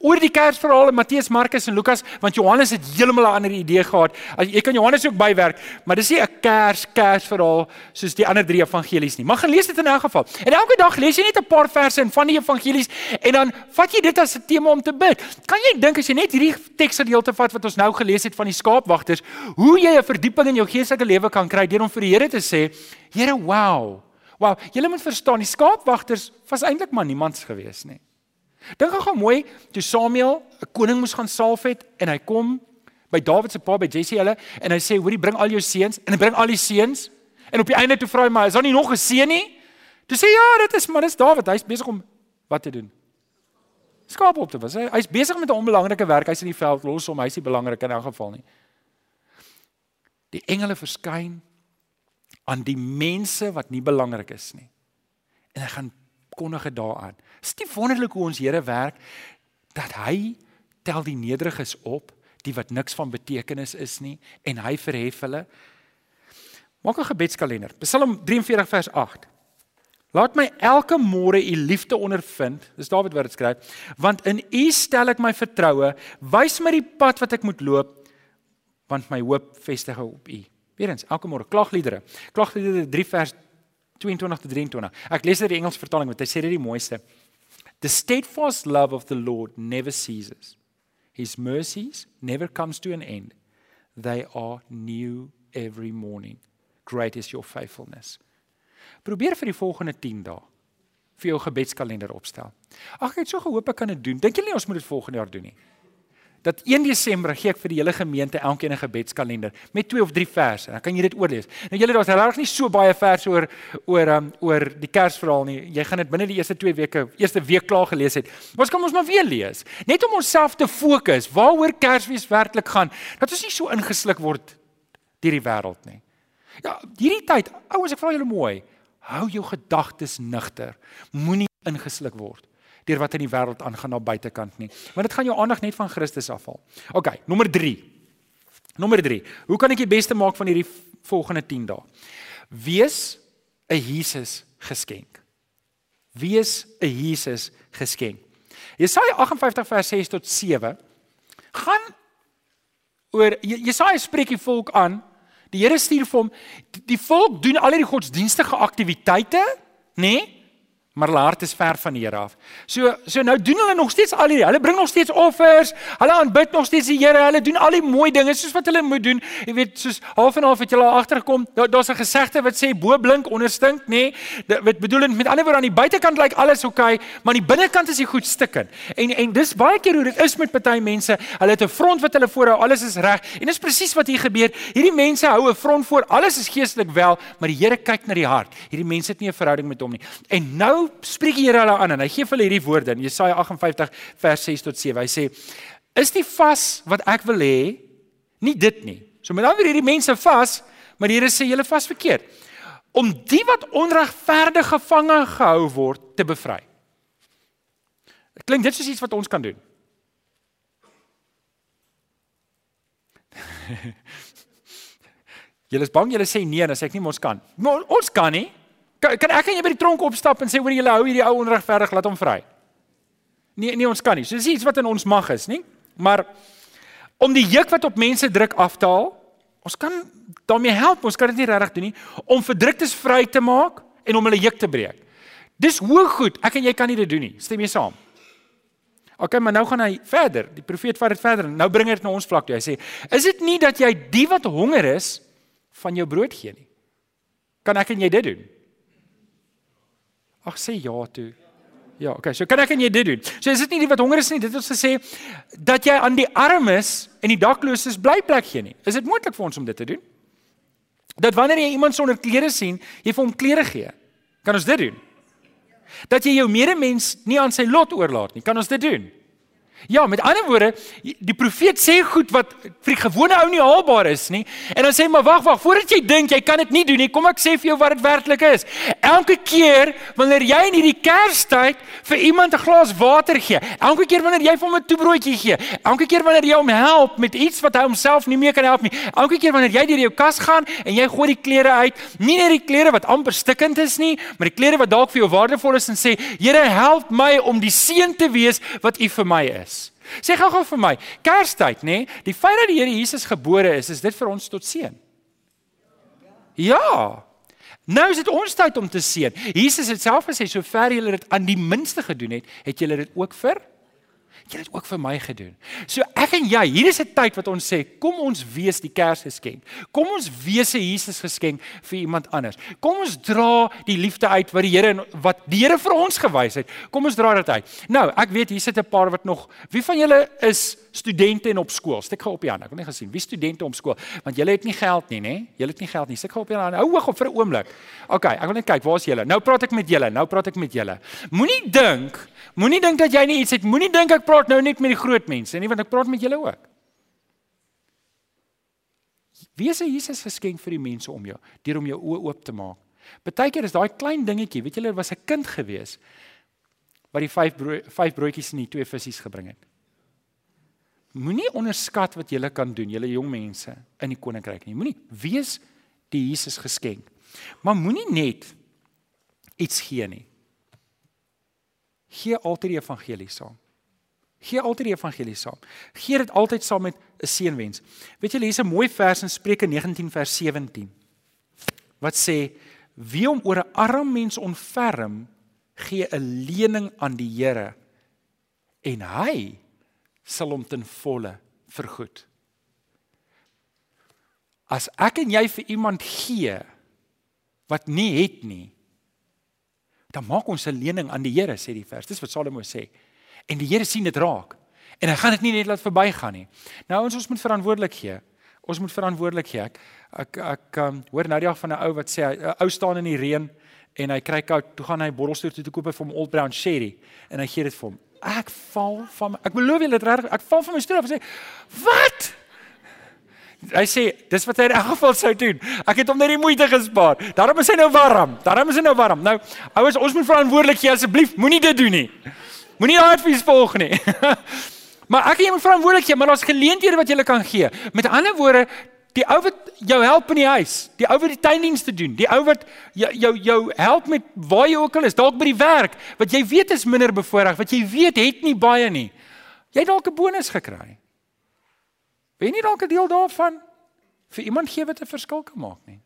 oor die Kersverhale Matteus, Markus en Lukas, want Johannes het heeltemal 'n ander idee gehad. As jy kan Johannes ook bywerk, maar dis nie 'n Kers Kersverhaal soos die ander drie evangelies nie. Maar gaan lees dit in elk geval. En elke dag lees jy net 'n paar verse in van die evangelies en dan vat jy dit as 'n tema om te bid. Kan jy dink as jy net hierdie teksgedeelte vat wat ons nou gelees het van die skaapwagters, hoe jy 'n verdieping in jou geestelike lewe kan kry deur om vir die Here te sê, Here, wow. Wow, jy moet verstaan, die skaapwagters was eintlik maar niemands gewees nie. Dink gou mooi, toe Samuel 'n koning moes gaan salf het en hy kom by Dawid se pa by Jesse hulle en hy sê hoorie bring al jou seuns en hy bring al die seuns en op die einde toe vra hy maar is daar nie nog 'n seun nie? Toe sê ja, dit is maar dis Dawid, hy's besig om wat te doen. Skaap op te was. Hy, hy's besig met 'n onbelangrike werk. Hy's in die veld los om hy's nie belangrik in elk geval nie. Die engele verskyn aan die mense wat nie belangrik is nie. En hy gaan kondig dit daaraan. Is dit wonderlik hoe ons Here werk dat hy tel die nederiges op, die wat niks van betekenis is nie en hy verhef hulle. Maak 'n gebedskalender. Psalm 43 vers 8. Laat my elke môre u liefde ondervind. Dis Dawid wat dit skryf. Want in u stel ek my vertroue. Wys my die pad wat ek moet loop, want my hoop vestig op u. Weerens, elke môre klagliedere. Klagliedere 3 vers 22 tot 23. Ek lees uit die Engels vertaling want hy sê dit die mooiste. The steadfast love of the Lord never ceases. His mercies never comes to an end. They are new every morning. Great is your faithfulness. Probeer vir die volgende 10 dae vir jou gebedskalender opstel. Ag ek het so gehoop ek kan dit doen. Dink jy nie ons moet dit volgende jaar doen nie? Dat 1 Desember gee ek vir die hele gemeente elkeen 'n gebedskalender met 2 of 3 verse. Dan kan jy dit oorlees. Nou julle daar's regtig nie so baie verse oor oor um, oor die Kersverhaal nie. Jy gaan dit binne die eerste 2 weke, eerste week klaar gelees het. Ons kan ons maar weer lees. Net om onsself te fokus waaroor Kersfees werklik gaan. Dat ons nie so ingesluk word deur die wêreld nie. Ja, hierdie tyd, ouens, ek vra julle mooi, hou jou gedagtes nugter. Moenie ingesluk word deur wat in die wêreld aangaan na buitekant nie. Want dit gaan jou aandag net van Christus afhaal. OK, nommer 3. Nommer 3. Hoe kan ek die beste maak van hierdie volgende 10 dae? Wees 'n Jesus geskenk. Wees 'n Jesus geskenk. Jesaja 58 vers 6 tot 7 gaan oor Jesaja spreek die volk aan Die Here stuur vir hom die volk doen al hierdie godsdienstige aktiwiteite, nê? Nee? Maar hulle hart is ver van die Here af. So so nou doen hulle nog steeds al hierdie. Hulle bring nog steeds offers. Hulle aanbid nog steeds die Here. Hulle doen al die mooi dinge soos wat hulle moet doen. Jy weet, soos half en half het julle agtergekom. Daar daar's 'n gesegde wat sê bo blink onder stink, nê? Nee, dit bedoelend met ander woorde aan die buitekant lyk alles oukei, okay, maar aan die binnekant is die goed stikken. En en dis baie keer hoe dit is met party mense. Hulle het 'n front wat hulle voorhou, alles is reg. En dis presies wat hier gebeur. Hierdie mense hou 'n front voor, alles is geestelik wel, maar die Here kyk na die hart. Hierdie mense het nie 'n verhouding met hom nie. En nou spreek die Here hulle aan en hy gee vir hulle hierdie woorde in Jesaja 58 vers 6 tot 7. Hy sê: "Is die vas wat ek wil hê nie dit nie." So met ander hierdie mense vas, maar die Here sê julle vas verkeerd. Om die wat onregverdig gevange gehou word te bevry. Klink dit soos iets wat ons kan doen? Julle is bang julle sê nee, dan sê ek nie ons kan. Maar ons kan nie. Kan, kan ek en jy by die tronk opstap en sê hoor julle hou hierdie ou onregverdig laat hom vry? Nee, nee ons kan nie. So dis iets wat in ons mag is, nie? Maar om die juk wat op mense druk af te haal, ons kan daarmee help, ons kan dit nie regtig doen nie om verdruktes vry te maak en om hulle juk te breek. Dis hoog goed. Ek en jy kan nie dit doen nie. Stem jy saam? OK, maar nou gaan hy verder. Die profeet vat dit verder. Nou bring hy dit na ons vlak toe. Hy sê: "Is dit nie dat jy die wat honger is van jou brood gee nie? Kan ek en jy dit doen?" Ag sê ja toe. Ja, okay. So kan ek en jy dit doen. So is dit nie die wat honger is nie, dit wil sê dat jy aan die armes en die dakloses blyplek gee nie. Is dit moontlik vir ons om dit te doen? Dat wanneer jy iemand sonder klere sien, jy vir hom klere gee. Kan ons dit doen? Dat jy jou medemens nie aan sy lot oorlaat nie. Kan ons dit doen? Ja, met ander woorde, die profeet sê goed wat vir die gewone ou nie haalbaar is nie. En dan sê hy maar wag, wag, voordat jy dink jy kan dit nie doen nie, kom ek sê vir jou wat dit werklik is. Elke keer wanneer jy in hierdie Kerstyd vir iemand 'n glas water gee, elke keer wanneer jy hom 'n toebroodjie gee, elke keer wanneer jy hom help met iets wat hy homself nie meer kan help nie, elke keer wanneer jy deur jou kas gaan en jy gooi die klere uit, nie net die klere wat amper stikkend is nie, maar die klere wat dalk vir jou waardevol is en sê, Here, help my om die seun te wees wat U vir my is. Sê gou-gou vir my, Kerstyd, nê? Nee, die feit dat die Here Jesus gebore is, is dit vir ons tot seën? Ja. Nou is dit ons tyd om te seën. Jesus het self gesê, sover julle dit aan die minste gedoen het, het julle dit ook vir Jy het ook vir my gedoen. So ek en jy, hier is 'n tyd wat ons sê, kom ons wees die Kersgeskenk. Kom ons wees 'n Jesus geskenk vir iemand anders. Kom ons dra die liefde uit wat die Here wat die Here vir ons gewys het. Kom ons dra dit uit. Nou, ek weet hier sit 'n paar wat nog Wie van julle is studente en op skool? Steek gou op die hand. Ek wil net gesien wie studente op skool, want julle het nie geld nie, nê? Julle het nie geld nie. Steek gou op die hand. Hou hoog op vir 'n oomblik. OK, ek wil net kyk, waar is julle? Nou praat ek met julle. Nou praat ek met julle. Moenie dink Moenie dink dat jy nie iets het. Moenie dink ek praat nou net met die groot mense nie, want ek praat met julle ook. Wees 'n Jesus geskenk vir die mense om jou, deur om jou oë oop te maak. Partykeer is daai klein dingetjie, weet julle, was 'n kind gewees wat die vyf brood, vyf broodjies en die twee visse gebring het. Moenie onderskat wat jy kan doen, julle jong mense in die koninkryk nie. Moenie wees die Jesus geskenk. Maar moenie net iets gee nie. Gee altyd die evangelie saam. Gee altyd die evangelie saam. Gee dit altyd saam met 'n seënwens. Weet julle, hier's 'n mooi vers in Spreuke 19 vers 17. Wat sê: Wie om oor 'n arm mens ontferm, gee 'n lening aan die Here en hy sal hom ten volle vergoed. As ek en jy vir iemand gee wat nie het nie, dan maak ons 'n lening aan die Here, sê die vers. Dis wat Salomo sê. En die Here sien dit raak. En hy gaan dit nie net laat verbygaan nie. Nou ons ons moet verantwoordelik gee. Ons moet verantwoordelik gee. Ek ek, ek um, hoor nou die dag van 'n ou wat sê 'n ou staan in die reën en hy kry koud, toe gaan hy borrelstoer toe te koop vir hom Old Brown Sherry en hy gee dit vir hom. Ek val van ek beloof julle dit reg, ek val van my stoel af en sê: "Wat?" Hy sê dis wat hy in elk geval sou doen. Ek het hom net die moeite gespaar. Daarom is hy nou warm. Daarom is hy nou warm. Nou, ouers, ons moet verantwoordelik wees asseblief. Moenie dit doen nie. Moenie daai advies volg nie. maar ek en jy moet verantwoordelik wees, maar daar's geleenthede wat jy kan gee. Met ander woorde, die ou wat jou help in die huis, die ou wat die tuindienste doen, die ou wat jou jou jou help met waar jy ook al is, dalk by die werk, wat jy weet is minder bevoorreg, wat jy weet het nie baie nie. Jy het dalk 'n bonus gekry. Wen jy dalk 'n deel daarvan vir iemand gee wat 'n verskil kan maak nie.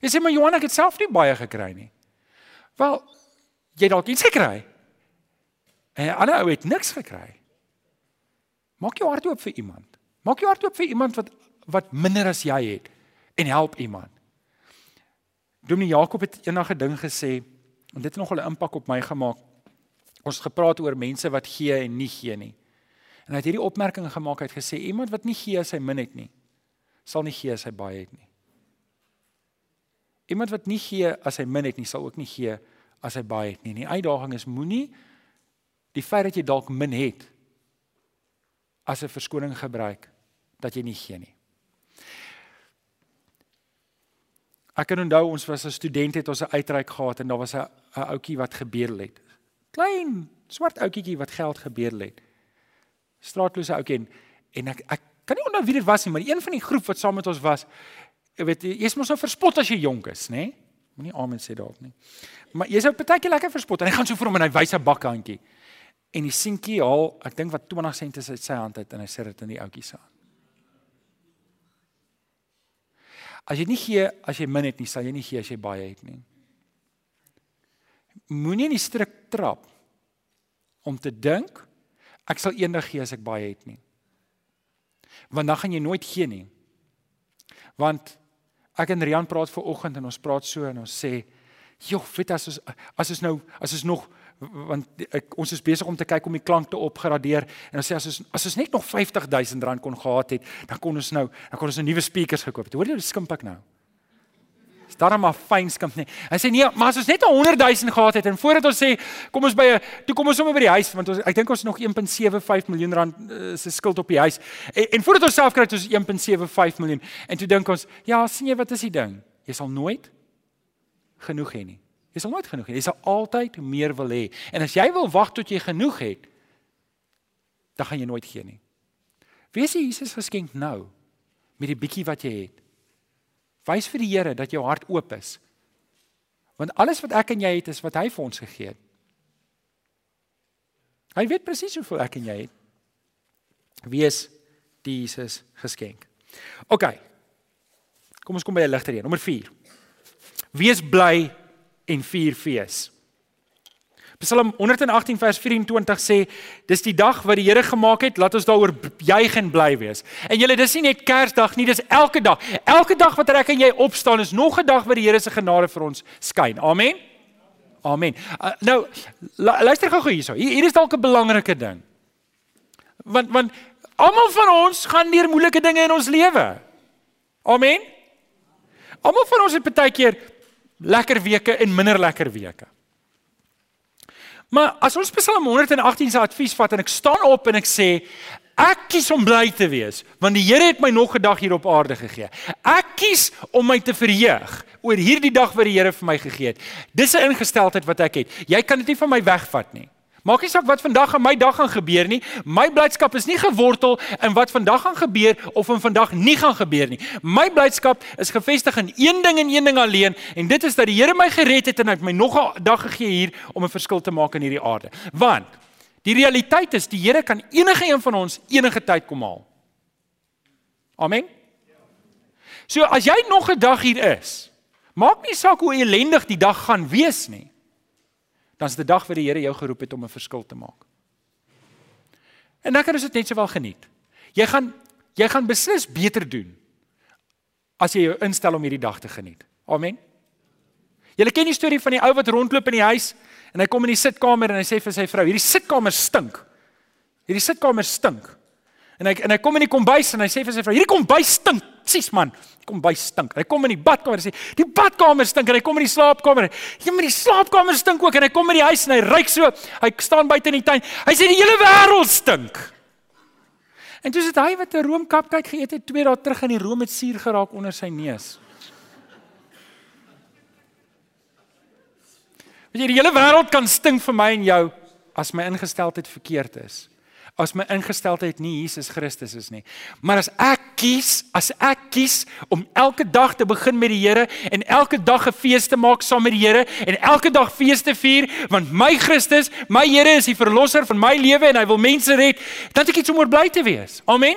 Jy sê maar Johan ek het self nie baie gekry nie. Wel, jy dalk iets gekry. En 'n ander ou het niks gekry. Maak jou hart oop vir iemand. Maak jou hart oop vir iemand wat wat minder as jy het en help iemand. Dominee Jakob het eendag 'n ding gesê en dit het nogal 'n impak op my gemaak. Ons het gepraat oor mense wat gee en nie gee nie. En hy het hierdie opmerking gemaak uit gesê iemand wat nie gee as hy min het nie, sal nie gee as hy baie het nie. Iemand wat nie gee as hy min het nie, sal ook nie gee as hy baie het nie. Die uitdaging is moenie die feit dat jy dalk min het as 'n verskoning gebruik dat jy nie gee nie. Ek kan onthou ons was 'n student het ons 'n uitreik gehad en daar was 'n ouetjie wat gebeur het. Klein swart ouetjie wat geld gebeur het straatlose ouetjie en en ek ek kan nie onthou wie dit was nie, maar een van die groep wat saam met ons was, jy weet, jy's mos nou verspot as jy jonk is, nê? Moenie amen sê dalk nie. Maar jy's ou partytjie lekker verspot en hy gaan so vir hom en hy wys 'n bakhandjie. En die seentjie haal, ek dink wat 20 sent is uit sy hand uit en hy sit dit in die ouetjie se hand. As jy nie gee as jy min het nie, sal jy nie gee as jy baie het nie. Moenie in die strik trap om te dink Ek sal eendag gee as ek baie het nie. Want dan gaan jy nooit gee nie. Want ek en Rian praat ver oggend en ons praat so en ons sê, "Joh, weet as ons as ons nou as ons nog want ek, ons is besig om te kyk om die klank te opgradeer en ons sê as ons as ons net nog 50000 rand kon gehad het, dan kon ons nou dan kon ons 'n nuwe speakers gekoop het. Hoor jy, skimp ek nou? daarom maar fyn skimp nie. Hy sê nee, maar as ons net 'n 100 000 gehad het en voordat ons sê kom ons by 'n toe kom ons sommer by die huis want ons ek dink ons nog 1.75 miljoen rand uh, se skuld op die huis. En, en voordat ons self kry het ons 1.75 miljoen en toe dink ons, ja, sien jy wat is die ding? Jy sal nooit genoeg hê nie. Jy sal nooit genoeg hê. Jy sal altyd meer wil hê. En as jy wil wag tot jy genoeg het, dan gaan jy nooit gee nie. Wees Jesus geskenk nou met die bietjie wat jy het. Wys vir die Here dat jou hart oop is. Want alles wat ek en jy het is wat hy vir ons gegee het. Hy weet presies hoeveel ek en jy het. Wees Jesus geskenk. OK. Kom ons kom by 'n ligter een. Nommer 4. Wees bly en vier fees. Psalm 118 vers 24 sê dis die dag wat die Here gemaak het, laat ons daaroor juig en bly wees. En julle dis nie net Kersdag nie, dis elke dag. Elke dag wat ek en jy opstaan is nog 'n dag wat die Here se genade vir ons skyn. Amen. Amen. Uh, nou luister gou hierso. Hier, hier is dalk 'n belangrike ding. Want want almal van ons gaan deur moeilike dinge in ons lewe. Amen. Almal van ons het baie keer lekker weke en minder lekker weke. Maar as ons Psalm 118 se advies vat en ek staan op en ek sê ek kies om bly te wees want die Here het my nog 'n dag hier op aarde gegee. Ek kies om my te verheug oor hierdie dag wat die Here vir my gegee het. Dis 'n ingesteldheid wat ek het. Jy kan dit nie van my wegvat nie. Maak nie saak wat vandag aan my dag gaan gebeur nie. My blydskap is nie gewortel in wat vandag gaan gebeur of in vandag nie gaan gebeur nie. My blydskap is gefestig in een ding en een ding alleen en dit is dat die Here my gered het en hy het my nog 'n dag gegee hier om 'n verskil te maak in hierdie aarde. Want die realiteit is die Here kan enige een van ons enige tyd kom haal. Amen. So as jy nog 'n dag hier is, maak nie saak hoe ellendig die dag gaan wees nie dan is dit 'n dag wat die Here jou geroep het om 'n verskil te maak. En dan kan ons dit net sowel geniet. Jy gaan jy gaan beslis beter doen as jy jou instel om hierdie dag te geniet. Amen. Julle ken die storie van die ou wat rondloop in die huis en hy kom in die sitkamer en hy sê vir sy vrou: "Hierdie sitkamer stink. Hierdie sitkamer stink." En hy en hy kom in die kombuis en hy sê vir sy vrou: "Hierdie kombuis stink. Sis man, die kombuis stink." Hy kom in die badkamer en sê: "Die badkamer stink." En hy kom in die slaapkamer. Ja, maar die slaapkamer stink ook en hy kom in die huis en hy ruik so. Hy staan buite in die tuin. Hy sê die hele wêreld stink. En toe sit hy wat 'n roomkapkyk geëet het twee dae terug in die room het suur geraak onder sy neus. Weet jy, die hele wêreld kan stink vir my en jou as my ingesteldheid verkeerd is as my ingesteldheid nie Jesus Christus is nie. Maar as ek kies, as ek kies om elke dag te begin met die Here en elke dag 'n fees te maak saam met die Here en elke dag fees te vier want my Christus, my Here is die verlosser van my lewe en hy wil mense red, dan het ek iets om oor bly te wees. Amen.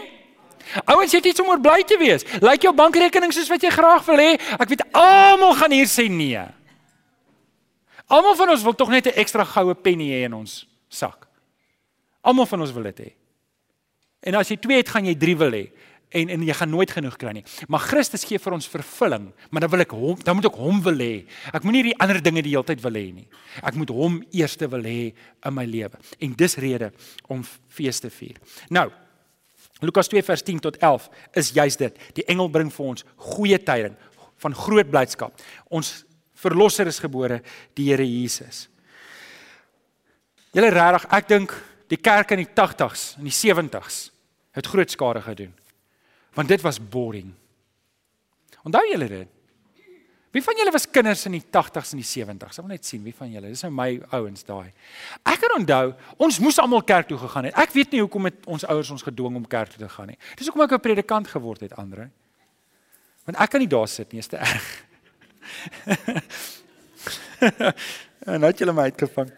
Ouens, jy het iets om oor bly te wees. Lyk jou bankrekening soos wat jy graag wil hê? Ek weet almal gaan hier sê nee. Almal van ons wil tog net 'n ekstra goue penny hê in ons sak. Almal van ons wil dit hê. En as jy 2 het, gaan jy 3 wil hê en en jy gaan nooit genoeg kry nie. Maar Christus gee vir ons vervulling, maar dan wil ek hom, dan moet ek hom wil hê. Ek moenie die ander dinge die hele tyd wil hê nie. Ek moet hom eerste wil hê in my lewe. En dis rede om fees te vier. Nou Lukas 2 vers 10 tot 11 is juist dit. Die engel bring vir ons goeie tyding van groot blydskap. Ons verlosser is gebore, die Here Jesus. Julle regtig, ek dink die kerk in die 80s en die 70s het groot skade gedoen. Want dit was boring. Onthou julle dit? Wie van julle was kinders in die 80s en die 70s? Ek wil net sien wie van julle. Dis nou my ouens daai. Ek kan onthou, ons moes almal kerk toe gegaan het. Ek weet nie hoekom het ons ouers ons gedwing om kerk toe te gaan nie. Dis hoekom ek 'n predikant geword het, Andre. Want ek kan nie daar sit nie, is te erg. en nou het julle my uitgevang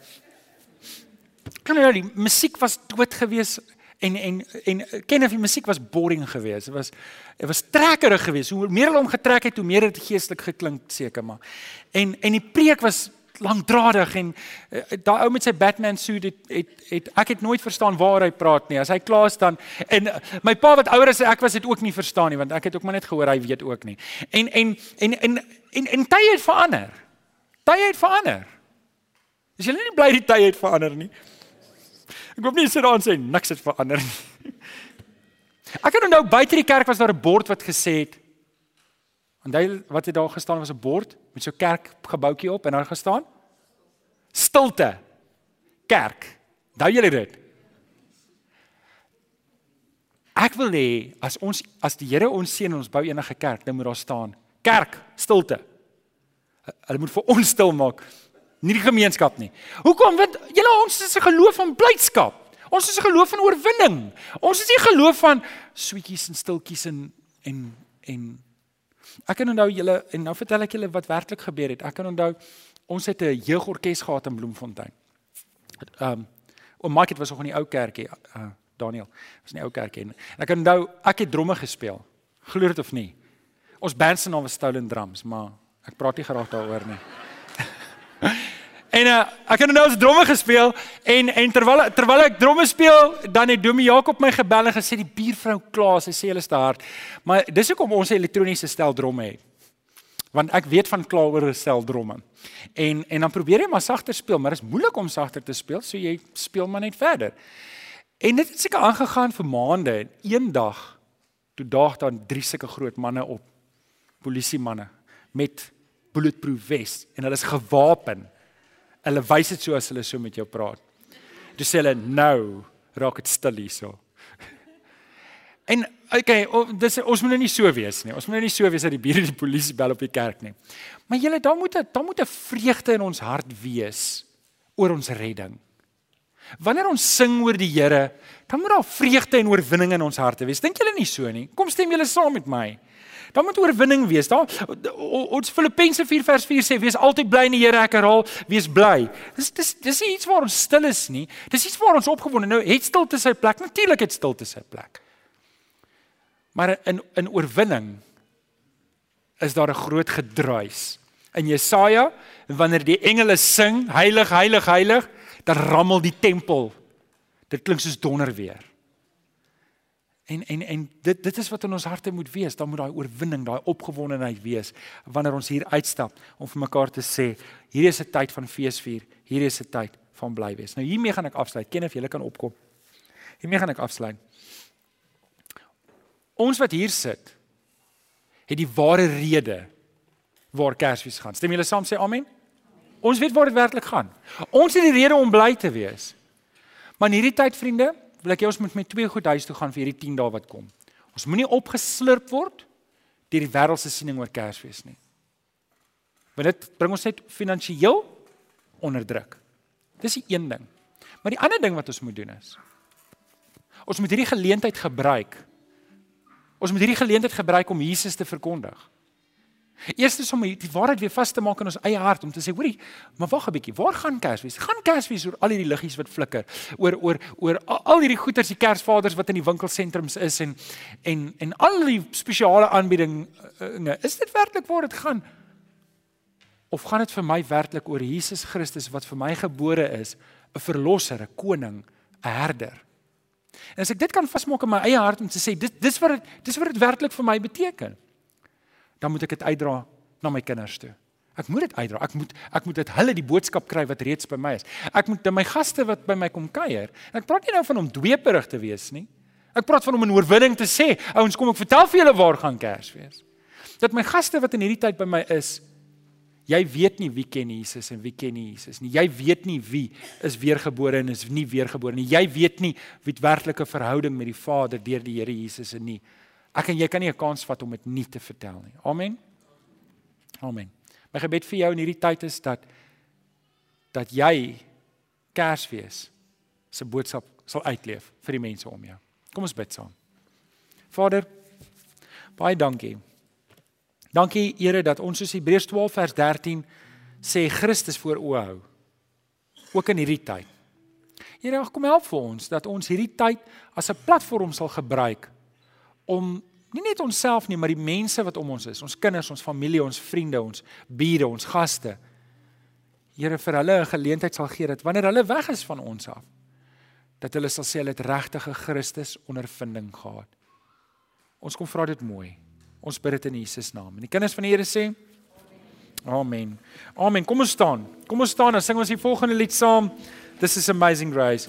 kan nou die musiek was dood gewees en en en ken of die musiek was boring geweest. Dit was dit was trekkerig geweest. Hoe meer hulle hom getrek het, hoe meer het geestelik geklink seker maar. En en die preek was langdradig en uh, daai ou met sy Batman suit het, het het ek het nooit verstaan waar hy praat nie. As hy klaar staan en uh, my pa wat ouer as ek was het ook nie verstaan nie want ek het ook maar net gehoor hy weet ook nie. En en en en en, en tye het verander. Tye het verander. Is jy nie bly die tye het verander nie? Ek hoop nie sit daar en sê niks het verander nie. Ek het onthou buite die kerk was daar 'n bord wat gesê het Onthou wat het daar gestaan was 'n bord met so 'n kerkgebouetjie op en daar gestaan stilte kerk. Onthou julle dit? Ek wil hê as ons as die Here ons seën en ons bou enige kerk, dan moet daar staan kerk, stilte. Hulle moet vir ons stil maak nie die gemeenskap nie. Hoekom? Want julle ons is 'n geloof van blydskap. Ons is 'n geloof van oorwinning. Ons is nie geloof van sweetjies en stiltjies en en en ek kan onthou julle en nou vertel ek julle wat werklik gebeur het. Ek kan onthou ons het 'n jeugorkes gehad in Bloemfontein. Ehm um, oom Mike was nog in die ou kerkie. Uh, Daniel was in die ou kerkie en ek kan onthou ek het dromme gespeel. Glo dit of nie. Ons band se naam was Stolen Drums, maar ek praat nie graag daaroor nie. En uh, ek het nou ons dromme gespeel en en terwyl terwyl ek dromme speel, dan het Domie Jakob my gebel en gesê die buurvrou Klaas, sy sê hulle is te hard. Maar dis hoekom ons 'n elektroniese stel dromme het. Want ek weet van klaar oor 'n stel dromme. En en dan probeer jy maar sagter speel, maar dit is moeilik om sagter te speel, so jy speel maar net verder. En dit het seker aangegaan vir maande. Eendag toe daag daar drie sulke groot manne op. Polisie manne met bulletproof vest en hulle is gewapen. Hulle wys dit so as hulle so met jou praat. Toe sê hulle nou raak dit stil hierso. En okay, dis ons moet nou nie so wees nie. Ons moet nou nie so wees dat die bure die polisie bel op die kerk nie. Maar julle, daar moet 'n daar moet 'n vreugde in ons hart wees oor ons redding. Wanneer ons sing oor die Here, dan moet daar vreugde en oorwinning in ons harte wees. Dink julle nie so nie? Kom stem julle saam met my. Dan moet oorwinning wees. Daar ons Filippense 4 vers 4 sê wees altyd bly in die Here. Ek herhaal, wees bly. Dis dis dis iets waar ons stil is nie. Dis iets waar ons opgewonde. Nou het stilte sy plek. Natuurlik het stilte sy plek. Maar in in oorwinning is daar 'n groot gedruis. In Jesaja wanneer die engele sing, heilig, heilig, heilig, dan rammel die tempel. Dit klink soos donder weer. En en en dit dit is wat in ons harte moet wees. Dan moet daai oorwinning, daai opgewondenheid wees wanneer ons hier uitstap om vir mekaar te sê, hier is 'n tyd van feesvier, hier is 'n tyd van bly wees. Nou hiermee gaan ek afsluit. Ken of jy kan opkom. Hiermee gaan ek afsluit. Ons wat hier sit, het die ware rede waar Kersfees gaan. Stem julle saam sê amen? Ons weet waar dit werklik gaan. Ons het die rede om bly te wees. Maar in hierdie tyd vriende, wil ek hê ons moet met twee goed huis toe gaan vir hierdie 10 dae wat kom. Ons moenie opgeslurp word deur die wêreldse siening oor Kersfees nie. Want dit bring ons net finansiëel onder druk. Dis die een ding. Maar die ander ding wat ons moet doen is ons moet hierdie geleentheid gebruik. Ons moet hierdie geleentheid gebruik om Jesus te verkondig. Eerstens om die waarheid weer vas te maak in ons eie hart om te sê, hoorie, maar wag 'n bietjie, waar gaan Kersfees? Gaan Kersfees oor al hierdie liggies wat flikker, oor oor oor al hierdie goeders, die Kersvaders wat in die winkelsentrums is en en en al die spesiale aanbiedinge. Is dit werklik waar dit gaan? Of gaan dit vir my werklik oor Jesus Christus wat vir my gebore is, 'n verlosser, 'n koning, 'n herder? En as ek dit kan vasmaak in my eie hart om te sê, dit dis wat dit dis wat dit werklik vir my beteken dan moet ek dit uitdra na my kinders toe. Ek moet dit uitdra. Ek moet ek moet dit hulle die boodskap kry wat reeds by my is. Ek moet my gaste wat by my kom kuier. Ek praat nie nou van om dweeperig te wees nie. Ek praat van om 'n oorwinning te sê. Ouens, kom ek vertel vir julle waar gaan Kersfees. Dat my gaste wat in hierdie tyd by my is, jy weet nie wie ken Jesus en wie ken nie Jesus nie. Jy weet nie wie is weergebore en is nie weergebore nie. Jy weet nie wie 'n werklike verhouding met die Vader deur die Here Jesus en nie. Ek en jy kan nie 'n kans vat om dit nie te vertel nie. Amen. Amen. My gebed vir jou in hierdie tyd is dat dat jy Kersfees se boodskap sal uitleef vir die mense om jou. Kom ons bid saam. Vader, baie dankie. Dankie Here dat ons soos Hebreërs 12 vers 13 sê Christus voor oë hou. Ook in hierdie tyd. Here, kom help vir ons dat ons hierdie tyd as 'n platform sal gebruik om nie net onsself nie, maar die mense wat om ons is, ons kinders, ons familie, ons vriende, ons bure, ons gaste. Here vir hulle 'n geleentheid sal gee dat wanneer hulle weg is van ons af, dat hulle sal sê hulle het regtige Christus ondervinding gehad. Ons kom vra dit mooi. Ons bid dit in Jesus naam. En die kinders van die Here sê Amen. Amen. Kom ons staan. Kom ons staan en sing ons die volgende lied saam. This is amazing grace.